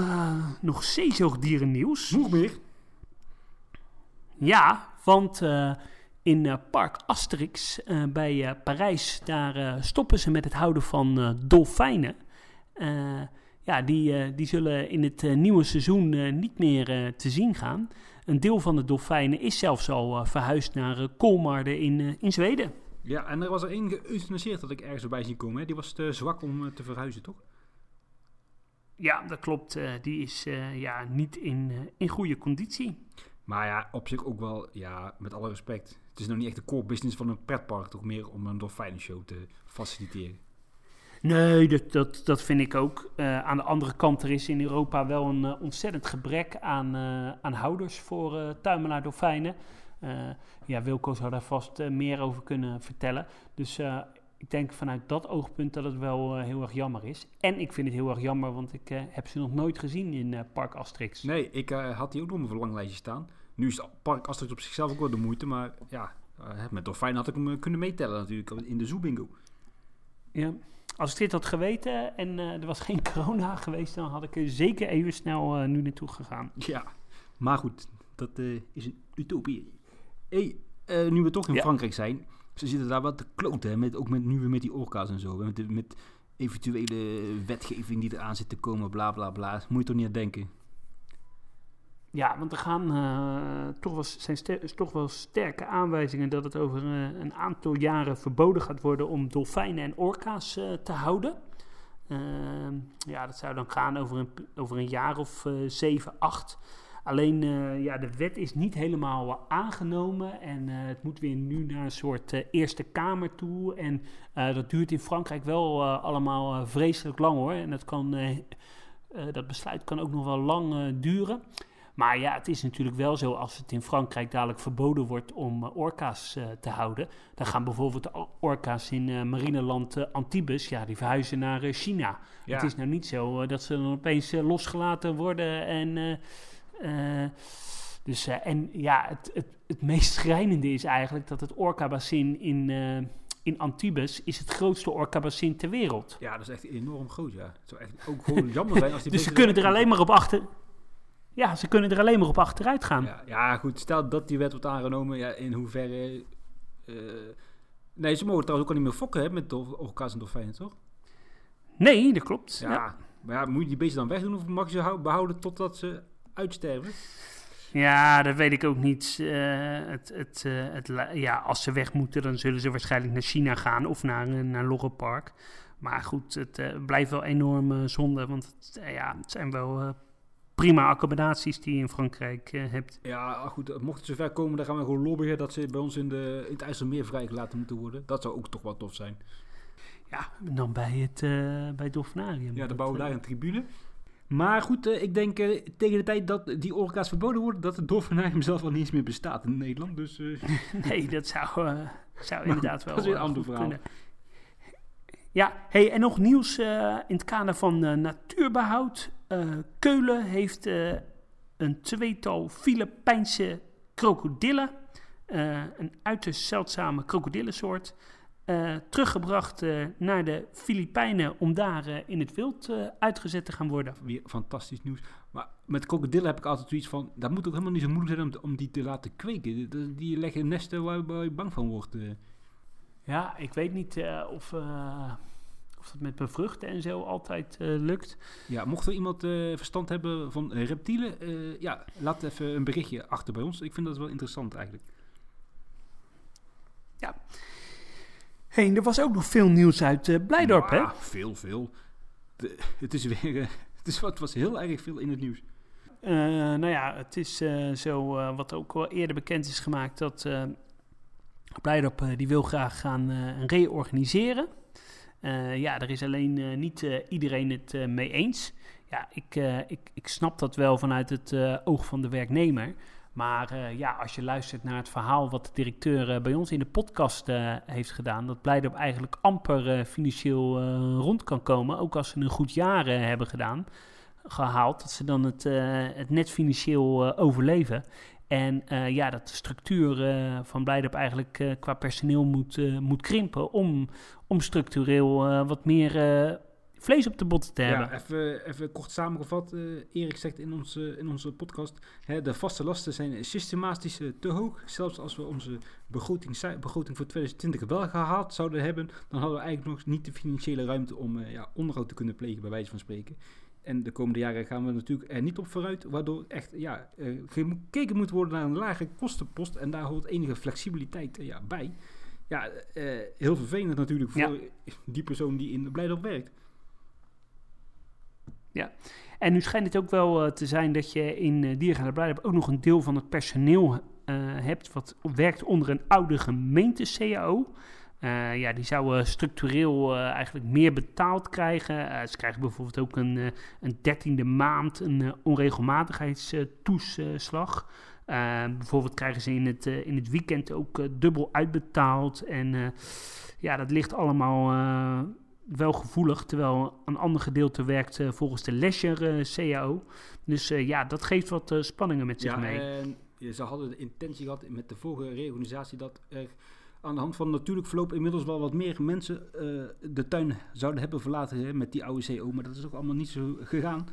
nog zeezoogdierennieuws. Nog meer? Ja, want eh, in eh, Park Asterix eh, bij Parijs, daar stoppen ze met het houden van dolfijnen. Ja, die, die zullen in het nieuwe seizoen niet meer te zien gaan. Een deel van de dolfijnen is zelfs al verhuisd naar Kolmarden in, in Zweden. Ja, en er was er één geëuthanaseerd dat ik ergens erbij zie komen. Hè. Die was te zwak om te verhuizen, toch? Ja, dat klopt. die is ja, niet in, in goede conditie. Maar ja, op zich ook wel, ja, met alle respect. Het is nog niet echt de core business van een pretpark, toch meer om een dolfijnenshow te faciliteren. Nee, dat, dat, dat vind ik ook. Eh, aan de andere kant, er is in Europa wel een eh, ontzettend gebrek aan, eh, aan houders voor tuimelaar dolfijnen. Ja, Wilco zou daar vast meer over kunnen vertellen. Dus ik denk vanuit dat oogpunt dat het wel eh, heel erg jammer is. En ik vind het heel erg jammer, want ik eh, heb ze nog nooit gezien in eh, Park Asterix. Nee, ik had die ook nog op mijn verlanglijstje staan. Nu is Park Asterix op zichzelf ook wel de moeite, maar ja, met dolfijn had ik hem kunnen meetellen natuurlijk in de Zoo Bingo. Ja. Als ik dit had geweten en er was geen corona geweest, dan had ik er zeker even snel nu naartoe gegaan. Ja, maar goed, dat is een utopie. hey, nu we toch in Ja. Frankrijk zijn, ze zitten daar wat te kloten, met, ook met, nu weer met die orka's en zo. Met, met eventuele wetgeving die eraan zit te komen, bla bla bla. Moet je toch niet aan denken? Ja, want er gaan eh, toch, wel, zijn toch wel sterke aanwijzingen dat het over eh, een aantal jaren verboden gaat worden om dolfijnen en orka's eh, te houden. Ehm, ja, dat zou dan gaan over een, over een jaar of zeven, acht. Alleen, eh, ja, de wet is niet helemaal eh, aangenomen en eh, het moet weer nu naar een soort Eerste Kamer toe. En dat duurt in Frankrijk wel allemaal vreselijk lang hoor. En dat, kan, dat besluit kan ook nog wel lang duren. Maar ja, het is natuurlijk wel zo, als het in Frankrijk dadelijk verboden wordt om orka's te houden, dan gaan bijvoorbeeld de orka's in marineland Antibes, ja, die verhuizen naar China. Ja. Het is nou niet zo dat ze dan opeens losgelaten worden en... eh, dus, eh, en ja, het, het, het meest schrijnende is eigenlijk dat het orka-bassin in, eh, in Antibes is het grootste orka-bassin ter wereld. Ja, dat is echt enorm groot, ja. Het zou echt ook gewoon jammer zijn als die Dus ze kunnen er alleen maar op achter... Ja, ze kunnen er alleen maar op achteruit gaan. Ja, ja, goed. Stel dat die wet wordt aangenomen, ja, in hoeverre... nee, ze mogen trouwens ook al niet meer fokken hè, met orka's en dolfijnen, toch? Nee, dat klopt. Ja. Ja. Maar ja, moet je die beesten dan wegdoen of mag je ze hou- behouden totdat ze uitsterven? Ja, dat weet ik ook niet. Eh, het, het, eh, het, ja, als ze weg moeten, dan zullen ze waarschijnlijk naar China gaan of naar, uh, naar Lorre Park. Maar goed, het eh, blijft wel enorm eh, zonde, want het, eh, ja, het zijn wel eh, prima accommodaties die je in Frankrijk eh, hebt. Ja, ah, goed. Mocht het zover komen, dan gaan we gewoon lobbyen dat ze bij ons in, de, in het IJsselmeer vrijgelaten moeten worden. Dat zou ook toch wel tof zijn. Ja, dan bij het, eh bij het Dolfinarium. Ja, dan bouwen we eh, daar een tribune. Maar goed, eh, ik denk eh, tegen de tijd dat die orka's verboden worden, dat het dolfinarium zelf al niet eens meer bestaat in Nederland. Dus eh, Nee, dat zou, zou inderdaad wel dat is weer een ander verhaal. kunnen. Ja, hey, en nog nieuws in het kader van eh, natuurbehoud. Eh, Keulen heeft een tweetal Filipijnse krokodillen, een uiterst zeldzame krokodillensoort, eh, teruggebracht eh, naar de Filipijnen om daar eh, in het wild uitgezet te gaan worden. weer fantastisch nieuws. Maar met krokodillen heb ik altijd zoiets van, dat moet ook helemaal niet zo moeilijk zijn om, om die te laten kweken. Die, leggen nesten waar, waar je bang van wordt. Ja, ik weet niet of, of dat met bevruchten en zo altijd lukt. Ja, mocht er iemand verstand hebben van reptielen, ja, laat even een berichtje achter bij ons. Ik vind dat wel interessant eigenlijk. Hey, er was ook nog veel nieuws uit eh, Blijdorp, hè? Ja, veel, veel. De- het is weer, eh, het, is, wat was heel erg veel in het nieuws. Eh, nou ja, het is zo, wat ook wel eerder bekend is gemaakt, dat Blijdorp die wil graag gaan reorganiseren. Ja, er is alleen niet iedereen het mee eens. Ja, ik, ik, ik snap dat wel vanuit het oog van de werknemer. Maar eh, ja, als je luistert naar het verhaal wat de directeur eh, bij ons in de podcast eh, heeft gedaan, dat Blijdorp eigenlijk amper financieel rond kan komen, ook als ze een goed jaar hebben gedaan, gehaald, dat ze dan het, het net financieel overleven. En ja, dat de structuur van Blijdorp eigenlijk qua personeel moet, moet krimpen om, om structureel wat meer vlees op de botten te hebben. Ja, even, even kort samengevat. eh, Erik zegt in onze, in onze podcast, hè, de vaste lasten zijn systematisch eh, te hoog. Zelfs als we onze begroting, begroting voor 2020 wel gehaald zouden hebben, dan hadden we eigenlijk nog niet de financiële ruimte om eh, ja, onderhoud te kunnen plegen, bij wijze van spreken. En de komende jaren gaan we natuurlijk er niet op vooruit, waardoor echt ja, gekeken moet worden naar een lage kostenpost en daar hoort enige flexibiliteit ja, bij. Ja, heel vervelend natuurlijk voor die persoon die in de Blijdorp werkt. En nu schijnt het ook wel eh, te zijn dat je in uh, Diergaarde Blijdorp ook nog een deel van het personeel uh, hebt wat werkt onder een oude gemeente-CAO. Eh, ja, die zouden structureel eh, eigenlijk meer betaald krijgen. Eh, ze krijgen bijvoorbeeld ook een, eh, een dertiende maand een eh, onregelmatigheidstoeslag. Eh, bijvoorbeeld krijgen ze in het, eh, in het weekend ook eh, dubbel uitbetaald. En eh, ja, dat ligt allemaal eh, wel gevoelig. Terwijl een ander gedeelte werkt eh, volgens de Leisure eh, CAO. Dus eh, ja, dat geeft wat spanningen met zich Ja, mee. en ze hadden de intentie gehad met de vorige reorganisatie dat er aan de hand van natuurlijk verloop inmiddels wel wat meer mensen de tuin zouden hebben verlaten hè, met die oude CO, maar dat is ook allemaal niet zo gegaan.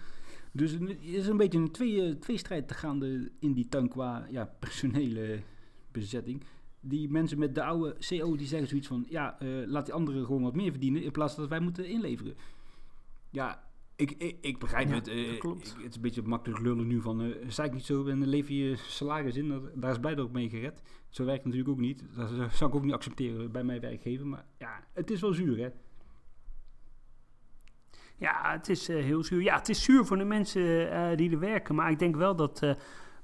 Dus er is een beetje een twee, eh, tweestrijd te gaande in die tuin qua ja, personele bezetting. Die mensen met de oude CO die zeggen zoiets van ja, eh, laat die anderen gewoon wat meer verdienen in plaats dat wij moeten inleveren. Ja, ik, ik, ik begrijp Ja, het. eh, klopt. ik- het is een beetje makkelijk lullen nu van, uh, zei ik niet zo en lever je salaris in. Dat, daar is blijkbaar ook mee gered. Zo werkt het natuurlijk ook niet. Dat zou- ik ook niet accepteren bij mijn werkgever. Maar ja, het is wel zuur hè. Ja, het is eh, heel zuur. Ja, het is zuur voor de mensen eh, die er werken. Maar ik denk wel dat eh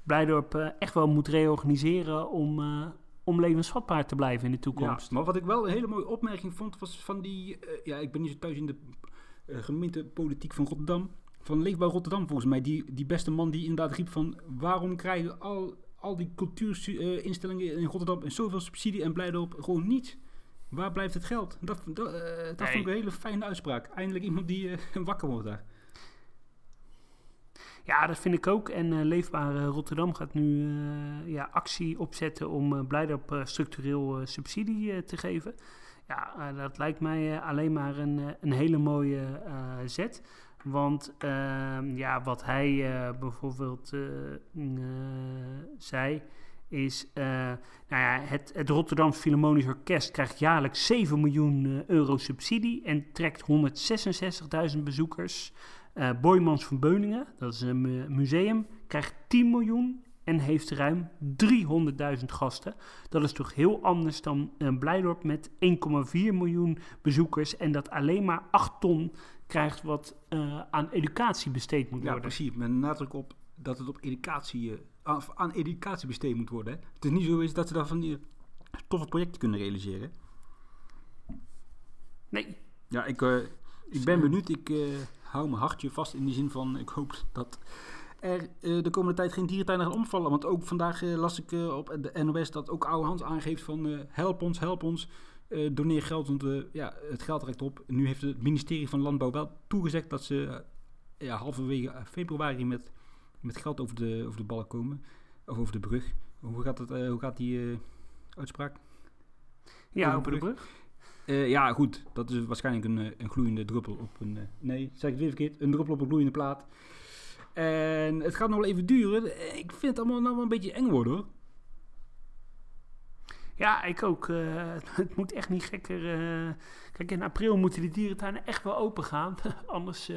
Blijdorp eh, echt wel moet reorganiseren om, eh, om levensvatbaar te blijven in de Ja, toekomst. maar wat ik wel een hele mooie opmerking vond, was van die... eh, ja, ik ben niet zo thuis in de eh, gemeentepolitiek van Rotterdam. Van Leefbouw Rotterdam volgens mij. Die, die beste man die inderdaad riep van... Waarom krijgen al, al die cultuurinstellingen in Rotterdam en zoveel subsidie en Blijdorp gewoon niet? Waar blijft het geld? Dat, dat, eh, dat vond ik een hele fijne uitspraak. Eindelijk iemand die eh, wakker wordt daar. Ja, dat vind ik ook. En eh, Leefbaar eh, Rotterdam gaat nu eh, ja, actie opzetten om uh, Blijdorp uh, structureel uh, subsidie uh, te geven. Ja, uh, dat lijkt mij uh, alleen maar een, een hele mooie uh, zet. Want ehm, ja, wat hij uh, bijvoorbeeld uh, zei is... uh, nou ja, het, het Rotterdams Philharmonisch Orkest krijgt jaarlijks 7 miljoen uh, euro subsidie... en trekt 166.000 bezoekers... Uh, Boymans van Beuningen, dat is een museum, krijgt 10 miljoen en heeft ruim 300.000 gasten. Dat is toch heel anders dan uh, Blijdorp met 1,4 miljoen bezoekers en dat alleen maar 8 ton krijgt wat uh, aan educatie besteed moet worden. Ja, precies. Met nadruk op dat het op educatie, uh, aan educatie besteed moet worden. Hè. Het is niet zo is dat ze daar van die toffe projecten kunnen realiseren. Nee. Ja, ik, uh, ik ben benieuwd. Ik hou mijn hartje vast in die zin van... ik hoop dat er uh, de komende tijd geen dierentuinen gaan omvallen. Want ook vandaag las ik op de NOS dat ook Oude Hans aangeeft van... help ons, help ons, doneer geld. Want ja, het geld reikt op. Nu heeft het ministerie van Landbouw wel toegezegd... dat ze ja, halverwege februari met, met geld over de, over de ballen komen. Of over de brug. Hoe gaat, het, hoe gaat die uitspraak? Ja, over de brug. Uh, ja, goed. Dat is waarschijnlijk een, een gloeiende druppel op een... Uh, nee, zeg ik het weer verkeerd. Een druppel op een gloeiende plaat. En het gaat nog wel even duren. Ik vind het allemaal nou wel een beetje eng worden, hoor. Ja, ik ook. Het moet echt niet gekker... Kijk, in april moeten die dierentuinen echt wel open gaan. Anders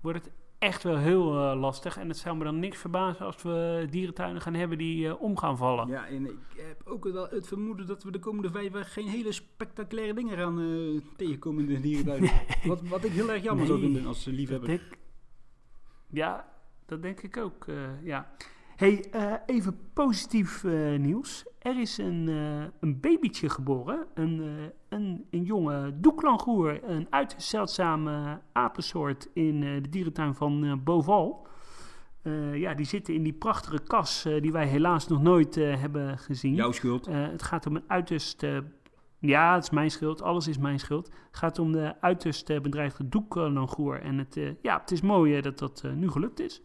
wordt het echt wel heel uh, lastig. En het zou me dan niks verbazen als we dierentuinen gaan hebben die uh, om gaan vallen. Ja, en ik heb ook wel het vermoeden dat we de komende vijf jaar geen hele spectaculaire dingen gaan uh, tegenkomen in de dierentuinen. Nee. wat, wat ik heel erg jammer nee, zou vinden als liefhebber. Denk, ja, dat denk ik ook, ja. Hey, even positief nieuws. Er is een, een babytje geboren, een, een, een jonge doeklangoer, een uiterst zeldzame apensoort in de dierentuin van Boval. Ja, die zitten in die prachtige kas die wij helaas nog nooit hebben gezien. Jouw schuld. het gaat om een uiterst... ja, het is mijn schuld. Alles is mijn schuld. Het gaat om de uiterst bedreigde doeklangoer. En het, ja, het is mooi dat dat nu gelukt is.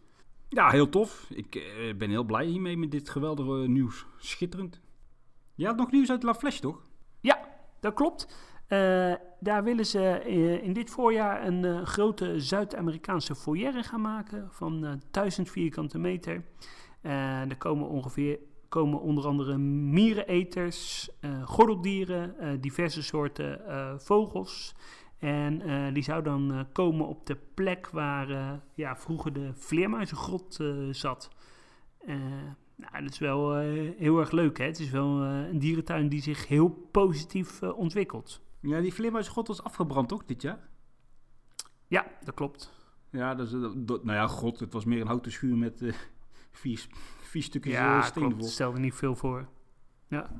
Ja, heel tof. Ik ben heel blij hiermee met dit geweldige nieuws. Schitterend. Je had nog nieuws uit La Flèche, toch? Ja, dat klopt. Uh, daar willen ze uh, in dit voorjaar een grote Zuid-Amerikaanse foyer gaan maken van 1000 vierkante meter. er komen ongeveer komen onder andere miereneters, gordeldieren, diverse soorten vogels. En die zou dan komen op de plek waar ja, vroeger de vleermuizengrot zat. Nou, dat is wel heel erg leuk. Hè? Het is wel een dierentuin die zich heel positief ontwikkelt. Ja, die vleermuisgrot was afgebrand toch dit jaar? Ja, dat klopt. Ja, dus, nou ja, god, het was meer een houten schuur met vier, vier stukjes ja, steen klopt. stelde niet veel voor. Ja.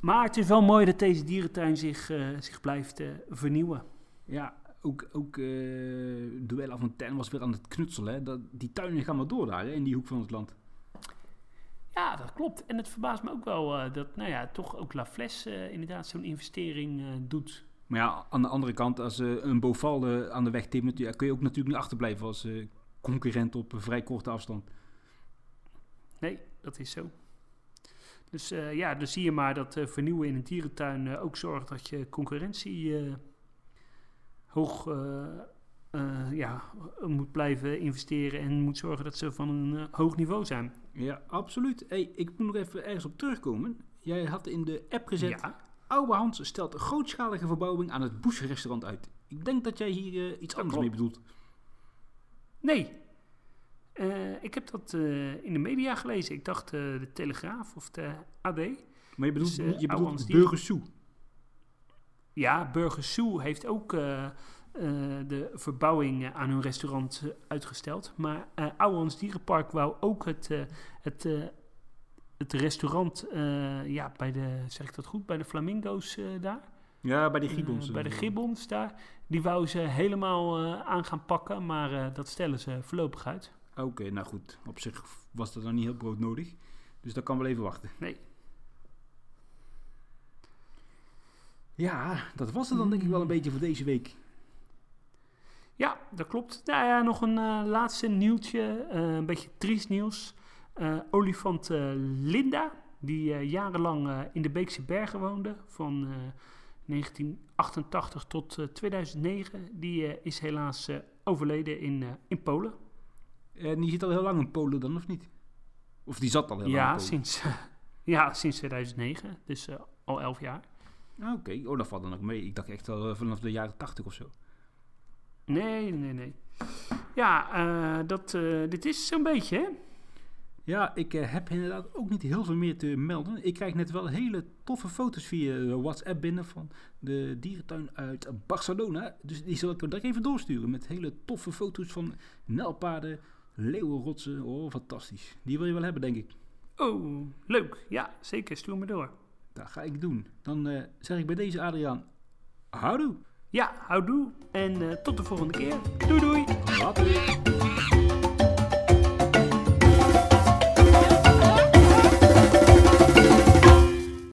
Maar het is wel mooi dat deze dierentuin zich, eh, zich blijft eh, vernieuwen. Ja, ook, ook eh Duelle Fontaine was weer aan het knutselen. Hè. Dat, die tuinen gaan maar door daar, hè, in die hoek van het land. Ja, dat klopt. En het verbaast me ook wel dat, nou ja, toch ook La Fles inderdaad zo'n investering doet. Maar ja, aan de andere kant, als een Boval aan de weg timmert, ja, kun je ook natuurlijk niet achterblijven als concurrent op een vrij korte afstand. Nee, dat is zo. Dus eh, ja, dan zie je maar dat eh, vernieuwen in een dierentuin eh, ook zorgt dat je concurrentie hoog ja, moet blijven investeren en moet zorgen dat ze van een hoog niveau zijn. Ja, absoluut. Hey, ik moet nog even ergens op terugkomen. Jij had in de app gezet, Ja, Oude Hans stelt een grootschalige verbouwing aan het Bush restaurant uit. Ik denk dat jij hier iets anders mee bedoelt. nee. Eh, ik heb dat eh, in de media gelezen. Ik dacht eh, de Telegraaf of de AD. Maar je bedoelt, Dus, je bedoelt Hans Burger Soe. Ja, Burger Soe heeft ook de verbouwing aan hun restaurant uitgesteld. Maar eh Ouwehans Dierenpark wou ook het, het, het restaurant ja, bij de, zeg ik dat goed, bij de Flamingo's daar. Ja, bij die Eh, gibbons. bij de. Gibbons daar. Die wou ze helemaal aan gaan pakken, maar dat stellen ze voorlopig uit. Oké, nou goed. Op zich was dat dan niet heel broodnodig. Dus dat kan wel even wachten. Nee. Ja, dat was het dan denk ik wel een beetje voor deze week. Ja, dat klopt. Nou ja, nog een eh, laatste nieuwtje. eh, een beetje triest nieuws. Eh, olifant Linda, die jarenlang in de Beekse Bergen woonde, van eh, 1988 tot eh, 2009, die is helaas overleden in, in Polen. En die zit al heel lang in Polen dan, of niet? Of die zat al heel lang Ja in Polen? sinds, ja, sinds 2009, dus eh, al 11 jaar. Ah, Oké, oh, dat valt dan nog mee. Ik dacht echt al eh, vanaf de jaren 80 of zo. Nee, nee, nee. Ja, eh, dat, eh, dit is zo'n beetje, hè? Ja, ik eh, heb inderdaad ook niet heel veel meer te melden. Ik krijg net wel hele toffe foto's via WhatsApp binnen van de dierentuin uit Barcelona. Dus die zal ik direct even doorsturen met hele toffe foto's van nelpaarden, leeuwenrotsen. Oh, fantastisch. Die wil je wel hebben, denk ik. Oh, leuk. Ja, zeker. Stuur me door. Dat ga ik doen. Dan eh, zeg ik bij deze Adriaan, houdoe. Ja, houdoe en eh, tot de volgende keer. Doei doei! Later.